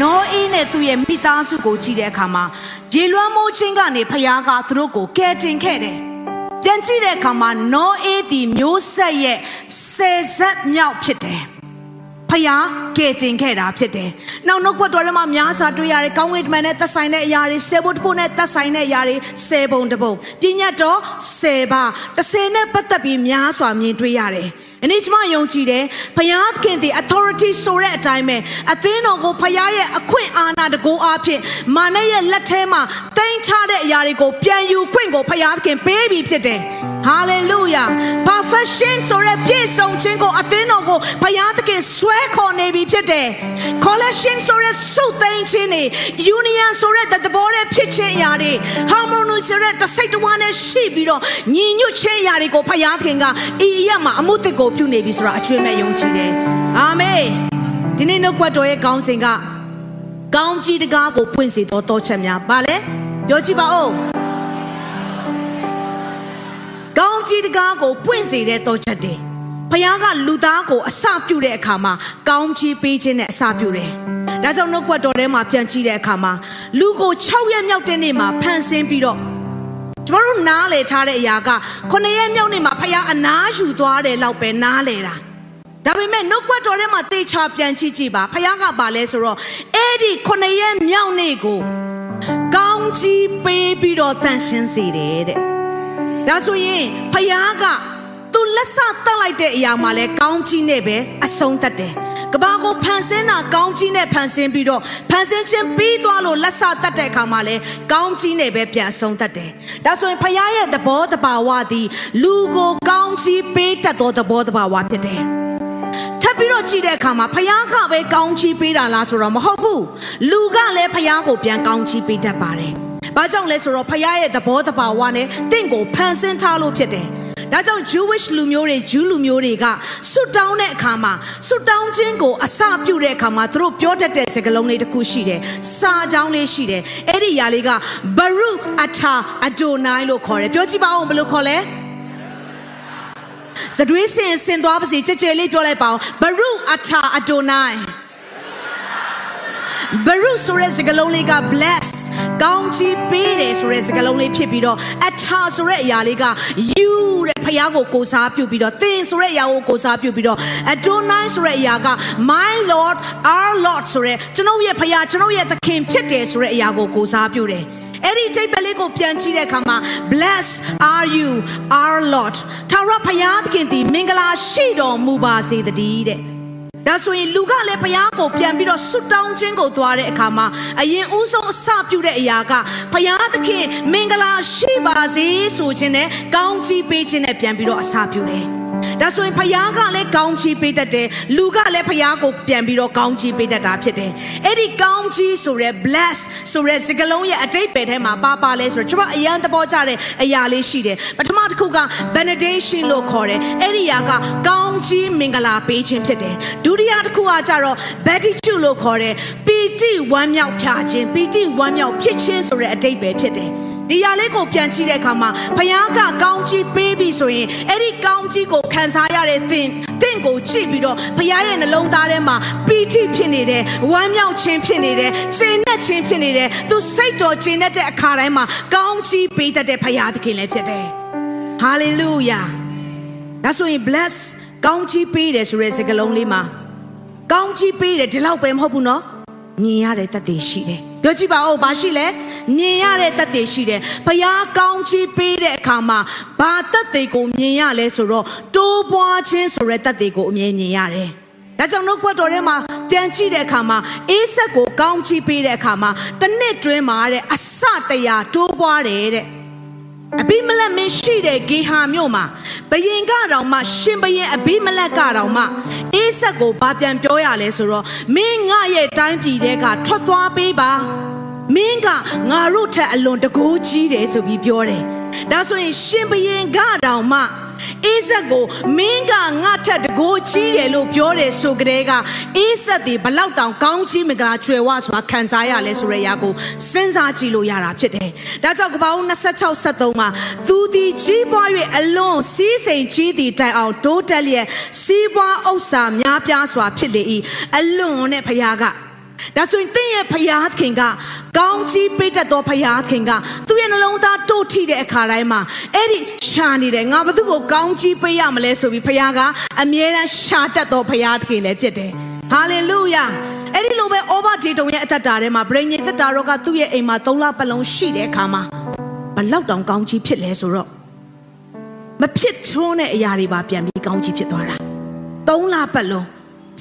နောအေးနဲ့သူ့ရဲ့မိသားစုကိုကြည့်တဲ့အခါမှာရေလွှမ်းမိုးခြင်းကနေဖခင်ကသူတို့ကိုကယ်တင်ခဲ့တယ်။ပြန်ကြည့်တဲ့အခါမှာနောအေးဒီမျိုးဆက်ရဲ့ဆယ်ဆက်မြောက်ဖြစ်တယ်။ဖခင်ကယ်တင်ခဲ့တာဖြစ်တယ်။နောက်နှုတ်ကပတ်တော်ထဲမှာများစွာတွေ့ရတယ်။ကောင်းကင်တမန်နဲ့သက်ဆိုင်တဲ့အရာတွေဆယ်ဘုတ်တစ်ပုတ်နဲ့သက်ဆိုင်တဲ့အရာတွေဆယ်ဘုံတစ်ပုံ။ပညာတော်ဆယ်ပါတစ်ဆယ်နဲ့ပတ်သက်ပြီးများစွာမြင်တွေ့ရတယ်။။ အနေကျမယုံကြည်တယ်။ဘုရားသခင်ဒီ authority ဆိုတဲ့အတိုင်းပဲအသင်းတော်ကိုဘုရားရဲ့အခွင့်အာဏာတကူအားဖြင့်မာနရဲ့လက်ထဲမှာတင်ထားတဲ့အရာတွေကိုပြန်ယူခွင့်ကိုဘုရားသခင်ပေးပြီးဖြစ်တယ်။ hallelujah perfection ဆိုတဲ့ပြည့်စုံခြင်းကိုအသင်းတော်ကိုဘုရားသခင်ဆွဲခေါ်နေပြီဖြစ်တယ် collection ဆိုတဲ့စုသိမ်းခြင်းတွေ union ဆိုတဲ့သဘောနဲ့ဖြစ်ခြင်းအရာတွေ harmony ဆိုတဲ့တစိတ်တဝါနဲ့ရှိပြီးတော့ညီညွတ်ခြင်းအရာတွေကိုဘုရားသခင်ကဤအရာမှာအမှုတစ်ကိုပြုနေပြီဆိုတာအကျွေးမဲ့ယုံကြည်တယ်အာမင်ဒီနေ့နှုတ်ကပတ်တော်ရဲ့ကောင်းစဉ်ကကောင်းကြီးတကားကိုပွင့်စေသောတောချက်များပါလေပြောကြည့်ပါဦး ကောင်းကြီးတကားကိုပွင့်စေတဲ့တောချက်တွေဖခင်ကလူသားကိုအစပြုတဲ့အခါမှာကောင်းချီးပေးခြင်းနဲ့အစပြုတယ်။ဒါကြောင့်နှုတ်ကွက်တော်ထဲမှာပြန်ကြည့်တဲ့အခါမှာလူကို6ရက်မြောက်တဲ့နေ့မှာဖန်ဆင်းပြီးတော့ကျမတို့နားလေထားတဲ့အရာက9ရက်မြောက်နေ့မှာဖခင်အနားယူသွားတယ်လောက်ပဲနားလေတာ။ဒါပေမဲ့နှုတ်ကွက်တော်ထဲမှာတေချာပြန်ကြည့်ကြည့်ပါဖခင်ကပါလဲဆိုတော့အဲ့ဒီ9ရက်မြောက်နေ့ကိုကောင်းချီးပေးပြီးတော့တန်ရှင်းစေတယ်တဲ့။ ဒါဆိုရင်ဖခင်ကသူလက်ဆတက်လိုက်တဲ့အရာမှာလဲကောင်းကြီးနဲ့ပဲအဆုံးသတ်တယ်ကဘာကိုဖန်ဆင်းတာကောင်းကြီးနဲ့ဖန်ဆင်းပြီးတော့ဖန်ဆင်းခြင်းပြီးသွားလို့လက်ဆတတ်တဲ့အခါမှာလဲကောင်းကြီးနဲ့ပဲပြန်ဆုံးတတ်တယ်။ဒါဆိုရင်ဖခင်ရဲ့သဘောတဘာဝသည်လူကိုကောင်းကြီးပေးတတ်သောသဘောတဘာဝဖြစ်တယ်။ထပ်ပြီးတော့ကြည့်တဲ့အခါမှာဖခင်ကပဲကောင်းချီးပေးတာလားဆိုတော့မဟုတ်ဘူးလူကလည်းဖခင်ကိုပြန်ကောင်းချီးပေးတတ်ပါတယ်။ ဘာကြောင့်လဲဆိုတော့ဖခင်ရဲ့သဘောတဘာဝနဲ့တင့်ကိုဖန်ဆင်းထားလို့ဖြစ်တယ်။ဒါကြောင့် Jewish လူမျိုးတွေ Jew လူမျိုးတွေကဆွတောင်းတဲ့အခါမှာဆွတောင်းခြင်းကိုအစပြုတဲ့အခါမှာသူတို့ပြောတတ်တဲ့စကားလုံးလေးတစ်ခုရှိတယ်။စာကြောင်းလေးရှိတယ်။အဲ့ဒီຢာလေးက Baruch Atah Adonai လို့ခေါ်တယ်။ပြောကြည့်ပါဦးဘယ်လိုခေါ်လဲ။ဇဒွေးစင်ဆင်သွားပါစီကြဲကြဲလေးပြောလိုက်ပါဦး Baruch Atah Adonai Baruch ဆိုတဲ့စကားလုံးလေးက bless ကောင်းချီးပေးတယ်ဆိုတဲ့စကားလုံးလေးဖြစ်ပြီးတော့ Atah ဆိုတဲ့အရာလေးက you တဲ့ဖယားကိုကိုစားပြုပြီးတော့သင်ဆိုတဲ့အရာကိုကိုစားပြုပြီးတော့ Adonai ဆိုတဲ့အရာက my lord our lord ဆိုတဲ့ကျွန်ုပ်ရဲ့ဖယားကျွန်ုပ်ရဲ့သခင်ဖြစ်တယ်ဆိုတဲ့အရာကိုကိုစားပြုတယ်အဲ့ဒီတိတ်ပလေးကိုပြန်ကြည့်တဲ့အခါမှာ bless are you our lord ထာဝရဘုရားသခင်သည်မင်္ဂလာရှိတော်မူပါစေတည်းတဲ့ ဒါဆိုရင်လူကလည်းဘုရားကိုပြန်ပြီးတော့ဆွတောင်းခြင်းကိုသွားတဲ့အခါမှာအရင်ဦးဆုံးအစပြုတဲ့အရာကဘုရားသခင်မင်္ဂလာရှိပါစေဆိုခြင်းနဲ့ကောင်းချီးပေးခြင်းနဲ့ပြန်ပြီးတော့အစပြုတယ် ဒါဆိုရင်ဖယားကလည်းကောင်းချီးပေးတတ်တယ်လူကလည်းဖယားကိုပြန်ပြီးတော့ကောင်းချီးပေးတတ်တာဖြစ်တယ်အဲ့ဒီကောင်းချီးဆိုရဲ bless ဆိုရဲစကားလုံးရဲ့အတိတ်ပဲထဲမှာပါပါလဲဆိုတော့ကျွန်မအရန်သဘောကျတဲ့အရာလေးရှိတယ်ပထမတစ်ခုက benediction လို့ခေါ်တယ်အဲ့ဒီအရာကကောင်းချီးမင်္ဂလာပေးခြင်းဖြစ်တယ်ဒုတိယတစ်ခုကကြတော့ beatitude လို့ခေါ်တယ်ပီတိဝမ်းမြောက်ဖြာခြင်းပီတိဝမ်းမြောက်ဖြစ်ခြင်းဆိုတဲ့အတိတ်ပဲဖြစ်တယ် ဒီရလေးကိုပြန်ကြည့်တဲ့အခါမှာဘုရားကကောင်းကြီးပေးပြီဆိုရင်အဲ့ဒီကောင်းကြီးကိုခံစားရတဲ့သင်သင်ကိုကြည့်ပြီးတော့ဘုရားရဲ့နှလုံးသားထဲမှာပီတိဖြစ်နေတယ်ဝမ်းမြောက်ခြင်းဖြစ်နေတယ်ချိန်နဲ့ခြင်းဖြစ်နေတယ်သူစိတ်တော်ချိန်နဲ့တဲ့အခါတိုင်းမှာကောင်းကြီးပေးတတ်တဲ့ဘုရားသခင်လည်းဖြစ်တယ်ဟာလေလုယာဒါဆိုရင် bless ကောင်းကြီးပေးတယ်ဆိုတဲ့စကားလုံးလေးမှာကောင်းကြီးပေးတယ်ဒီလောက်ပဲမဟုတ်ဘူးနော်မြင်ရတဲ့တသက်ရှိတယ်ပြောကြည့်ပါဦးဘာရှိလဲ မြင်ရတဲ့တသက်ရှိတယ်ဘုရားကောင်းချီးပေးတဲ့အခါမှာဘာတသက်ကိုမြင်ရလဲဆိုတော့တိုးပွားခြင်းဆိုတဲ့တသက်ကိုအမြင်မြင်ရတယ်ဒါကြောင့်နှုတ်ကပတ်တော်ထဲမှာတန်ကြည့်တဲ့အခါမှာအေးဆက်ကိုကောင်းချီးပေးတဲ့အခါမှာတစ်နှစ်တွင်းမှာတဲ့အစတရာတိုးပွားတယ်တဲ့အဘိမလက်မင်းရှိတဲ့ဂေဟာမြို့မှာဘယင်ကတောင်မှရှင်ဘယင်အဘိမလက်ကတောင်မှအေးဆက်ကိုဘာပြန်ပြောရလဲဆိုတော့မင်းငါရဲ့တိုင်းပြည်တဲကထွက်သွားပေးပါ မင်းကငါတို့ထက်အလွန်တကိုးကြီးတယ်ဆိုပြီးပြောတယ်ဒါဆိုရင်ရှင်ဘယင်ကတောင်မှအေးဆက်ကိုမင်းကငါထက်တကိုးကြီးတယ်လို့ပြောတယ်ဆိုကြတဲ့ကအေးဆက်ဒီဘလောက်တောင်ကောင်းကြီးမကကျွယ်ဝစွာခံစားရလဲဆိုရရာကိုစဉ်းစားကြည့်လို့ရတာဖြစ်တယ်။ဒါကြောင့်ကပောင်း26 73မှာသူဒီကြီးပွား၍အလွန်စီးစိမ်ကြီးသည်တိုင်အောင်ဒိုးတက်လျက်စီးပွားဥစ္စာများပြားစွာဖြစ်လေ၏အလွန်နဲ့ဖခင်ကဒါဆိုရင်တင့်ရဲ့ဖယားခင်က ကောင်းချီးပေးတတ်သောဖယားခင်ကသူ့ရဲ့နှလုံးသားတို့ထိတဲ့အခါတိုင်းမှာအဲ့ဒီရှာနေတယ်ငါဘသူ့ကိုကောင်းချီးပေးရမလဲဆိုပြီးဖယားကအမြဲတမ်းရှာတတ်သောဖယားခင်လည်းဖြစ်တယ်ဟာလေလုယာအဲ့ဒီလိုပဲအောဘဒေတုံရဲ့အသက်တာထဲမှာဗြိဉ္ဉ်သက်တာတော့ကသူ့ရဲ့အိမ်မှာ၃လပတ်လုံးရှိတဲ့အခါမှာဘလောက်တောင်ကောင်းချီးဖြစ်လဲဆိုတော့မဖြစ်ထွန်းတဲ့အရာတွေပါပြန်ပြီးကောင်းချီးဖြစ်သွားတာ၃လပတ်လုံး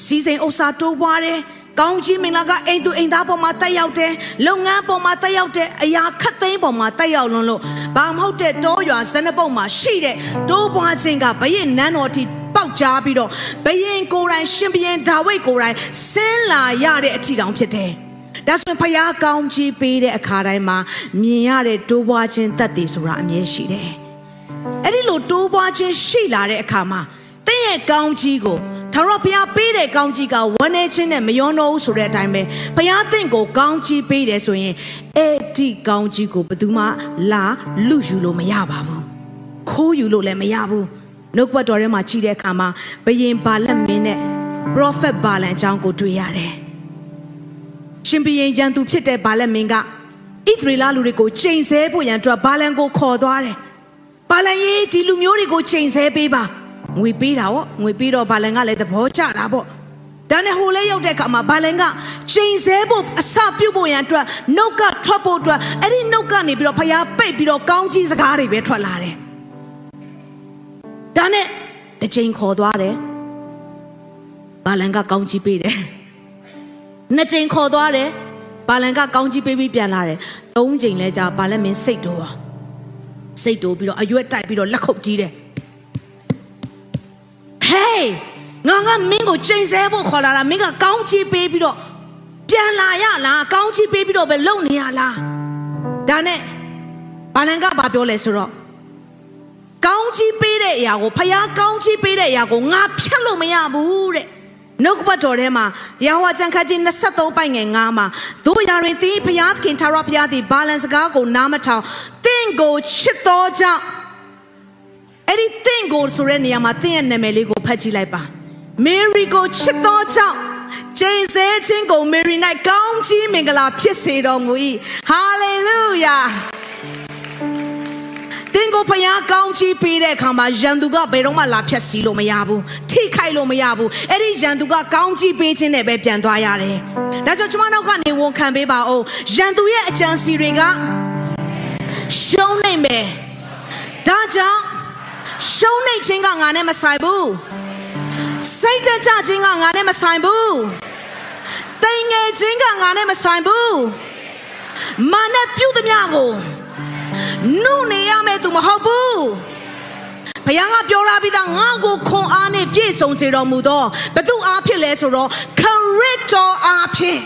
စီစဉ်ဥစ္စာတိုးပွားတယ် ကောင်းကြီးမင်္ဂလာကအိမ်သူအိမ်သားပေါ်မှာတက်ရောက်တယ်လုပ်ငန်းပေါ်မှာတက်ရောက်တယ်အရာခတ်သိမ်းပေါ်မှာတက်ရောက်လွန်းလို့ဘာမဟုတ်တဲ့တောရွာဇနပုတ်မှာရှိတဲ့တိုးပွားခြင်းကဘရင်နန်းတော်တီပေါက်ကြားပြီးတော့ဘရင်ကိုယ်တိုင်ရှင်ဘရင်ဒါဝိဒ်ကိုယ်တိုင်ဆင်းလာရတဲ့အထီတောင်ဖြစ်တယ်ဒါဆိုရင်ဖယားကောင်းကြီးပေးတဲ့အခါတိုင်းမှာမြင်ရတဲ့တိုးပွားခြင်းတတ်တည်ဆိုတာအမြဲရှိတယ်အဲ့ဒီလိုတိုးပွားခြင်းရှိလာတဲ့အခါမှာတင့်ရဲ့ကောင်းကြီးကို ထာဝရဘုရားပေးတဲ့ကောင်းကြီးကဝမ်းနေခြင်းနဲ့မယောနှောဘူးဆိုတဲ့အတိုင်းပဲဘုရားသင်ကိုကောင်းကြီးပေးတယ်ဆိုရင်အဲ့ဒီကောင်းကြီးကိုဘယ်သူမှလာလူယူလို့မရပါဘူးခိုးယူလို့လည်းမရဘူးနှုတ်ဘတ်တော်ထဲမှာကြည့်တဲ့အခါမှာဘယင်ဘာလက်မင်းနဲ့ prophet ဘာလန်အကြောင်းကိုတွေ့ရတယ်ရှင်ဘယင်ရန်သူဖြစ်တဲ့ဘာလက်မင်းကဣသရေလလူတွေကိုချိန်ဆဖို့ရန်အတွက်ဘာလန်ကိုခေါ်သွားတယ်ဘာလန်ရေးဒီလူမျိုးတွေကိုချိန်ဆပေးပါ ငွေပေးတာပေါ့ငွေပေးတော့ဘာလန်ကလည်းသဘောကျတာပေါ့ဒါနဲ့ဟိုလဲရောက်တဲ့အခါမှာဘာလန်ကချိန်ဆဖို့အစပြုတ်ဖို့ရန်အတွက်နှုတ်ကထွက်ဖို့အတွက်အဲ့ဒီနှုတ်ကနေပြီးတော့ဖျားပိတ်ပြီးတော့ကောင်းကြီးစကားတွေပဲထွက်လာတယ်ဒါနဲ့တစ်ချိန်ခေါ်သွားတယ်ဘာလန်ကကောင်းကြီးပေးတယ်နှစ်ချိန်ခေါ်သွားတယ်ဘာလန်ကကောင်းကြီးပေးပြီးပြန်လာတယ်သုံးချိန်လဲကြာဘာလက်မင်းစိတ်တိုးပါစိတ်တိုးပြီးတော့အရွက်တိုက်ပြီးတော့လက်ခုပ်ကြီးတယ် ဟေးငါကမင်းကိုချိန်ဆဖို့ခေါ်လာတာမင်းကကောင်းချီးပေးပြီးတော့ပြန်လာရလားကောင်းချီးပေးပြီးတော့ပဲလုံနေရလားဒါနဲ့ဘာလန်ကဘာပြောလဲဆိုတော့ကောင်းချီးပေးတဲ့အရာကိုဖယားကောင်းချီးပေးတဲ့အရာကိုငါဖြတ်လို့မရဘူးတဲ့နှုတ်ကပတ်တော်ထဲမှာတရားဟောကျမ်းခန်းကြီး23ပိုင်ငယ်9မှာတို့ရာတွင်သင်ဖယားသခင်ထာဝရဘုရားသည်ဘာလန်စကားကိုနားမထောင်သင်ကိုချစ်တော်ကြောင့် အဲ့ဒီသင်ကိုဆိုတဲ့နေရာမှာသင်ရဲ့နာမည်လေးကိုဖတ်ကြည့်လိုက်ပါမေရီကိုချစ်တော်ကြောင့်ကျိန်ဆဲခြင်းကိုမေရီ၌ကောင်းချီးမင်္ဂလာဖြစ်စေတော်မူ၏ဟာလေလုယာတင်ကိုဖယားကောင်းချီးပေးတဲ့အခါမှာရန်သူကဘယ်တော့မှလာဖြတ်စီလို့မရဘူးထိခိုက်လို့မရဘူးအဲ့ဒီရန်သူကကောင်းချီးပေးခြင်းနဲ့ပဲပြန်သွားရတယ်ဒါကြောင့်ကျွန်မတို့ကနေဝန်ခံပေးပါဦးရန်သူရဲ့အကြံစီတွေကရှုံးနိုင်မယ်ဒါကြောင့် ရှုံးနေခြင်းကငါနဲ့မဆိုင်ဘူးစိတ်တကြခြင်းကငါနဲ့မဆိုင်ဘူးတိမ်ငယ်ခြင်းကငါနဲ့မဆိုင်ဘူးမာနဲ့ပြုတ်သမျှကိုနုနေရမယ်သူမဟုတ်ဘူးဘုရားကပြောလာပြီးသားငါ့ကိုခွန်အားနဲ့ပြည့်စုံစေတော်မူသောဘသူအားဖြစ်လဲဆိုတော့ခရစ်တော်အားဖြင့်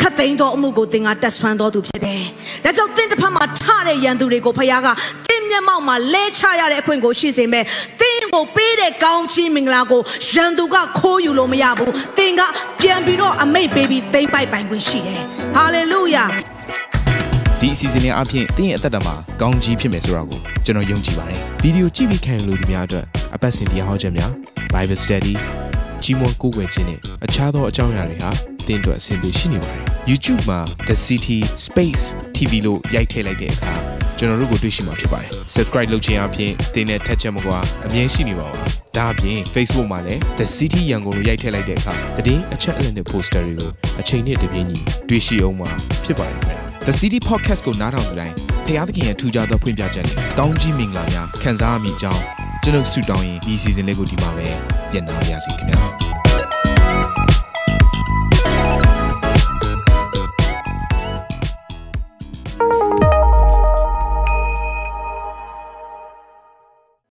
ခတ်သိမ်းသောအမှုကိုသင်ကတက်ဆွမ်းတော်သူဖြစ်တယ်။ဒါကြောင့်သင်တစ်ဖက်မှာထတဲ့ရန်သူတွေကိုဖခင်ကသင် မျက်မှောက်မှာလဲချရတဲ့အခွင့်ကိုရှိစေမယ်။သင်ကိုပေးတဲ့ကောင်းချီးမင်္ဂလာကိုရန်သူကခိုးယူလို့မရဘူး။သင်ကပြန်ပြီးတော့အမိတ်ပေးပြီးသိမ့်ပိုက်ပိုင်ခွင့်ရှိတယ်။ဟာလေလုယာ။ဒီအစီအစဉ်လေးအပြင်တင်းရဲ့အသက်တာမှာကောင်းကြီးဖြစ်မယ်ဆိုတာကိုကျွန်တော်ယုံကြည်ပါတယ်ဗီဒီယိုကြည့်ပြီးခံယူလို့ဒီများအတွက်အပတ်စဉ်တရားဟောခြင်းများ Bible Study ကြီးမွန်ကိုးကွယ်ခြင်းနဲ့အခြားသောအကြောင်းအရာတွေဟာတင်းအတွက်အဆင်ပြေရှိနေပါတယ် YouTube မှာ The City Space TV လို့ရိုက်ထည့်လိုက်တဲ့အခါ ကျွန်တော်တို့ကိုတွေ့ရှိမှာဖြစ်ပါတယ် Subscribe လုပ်ခြင်းအပြင်တင်းနဲ့ထက်ချက်မကွာအမြင်ရှိနေပါပါဒါအပြင် Facebook မှာလည်း The City ရန်ကုန်လို့ရိုက်ထည့်လိုက်တဲ့အခါတည်င်းအချက်အလက်နဲ့ poster တွေကိုအချိန်နဲ့တပြေးညီတွေ့ရှိအောင်မှာဖြစ်ပါတယ်ခင်ဗျာ The City Podcast ကိုနားထောင်ကြတိုင်းဖျားသခင်ရဲ့ထူကြသောဖွင့်ပြချက်နဲ့ကောင်းကြီးမင်္ဂလာများခံစားမိကြောင်းကျွန်တော်ဆုတောင်းရင်ဒီ season လေးကိုဒီမှာပဲညံ့နာပါရစေခင်ဗျာ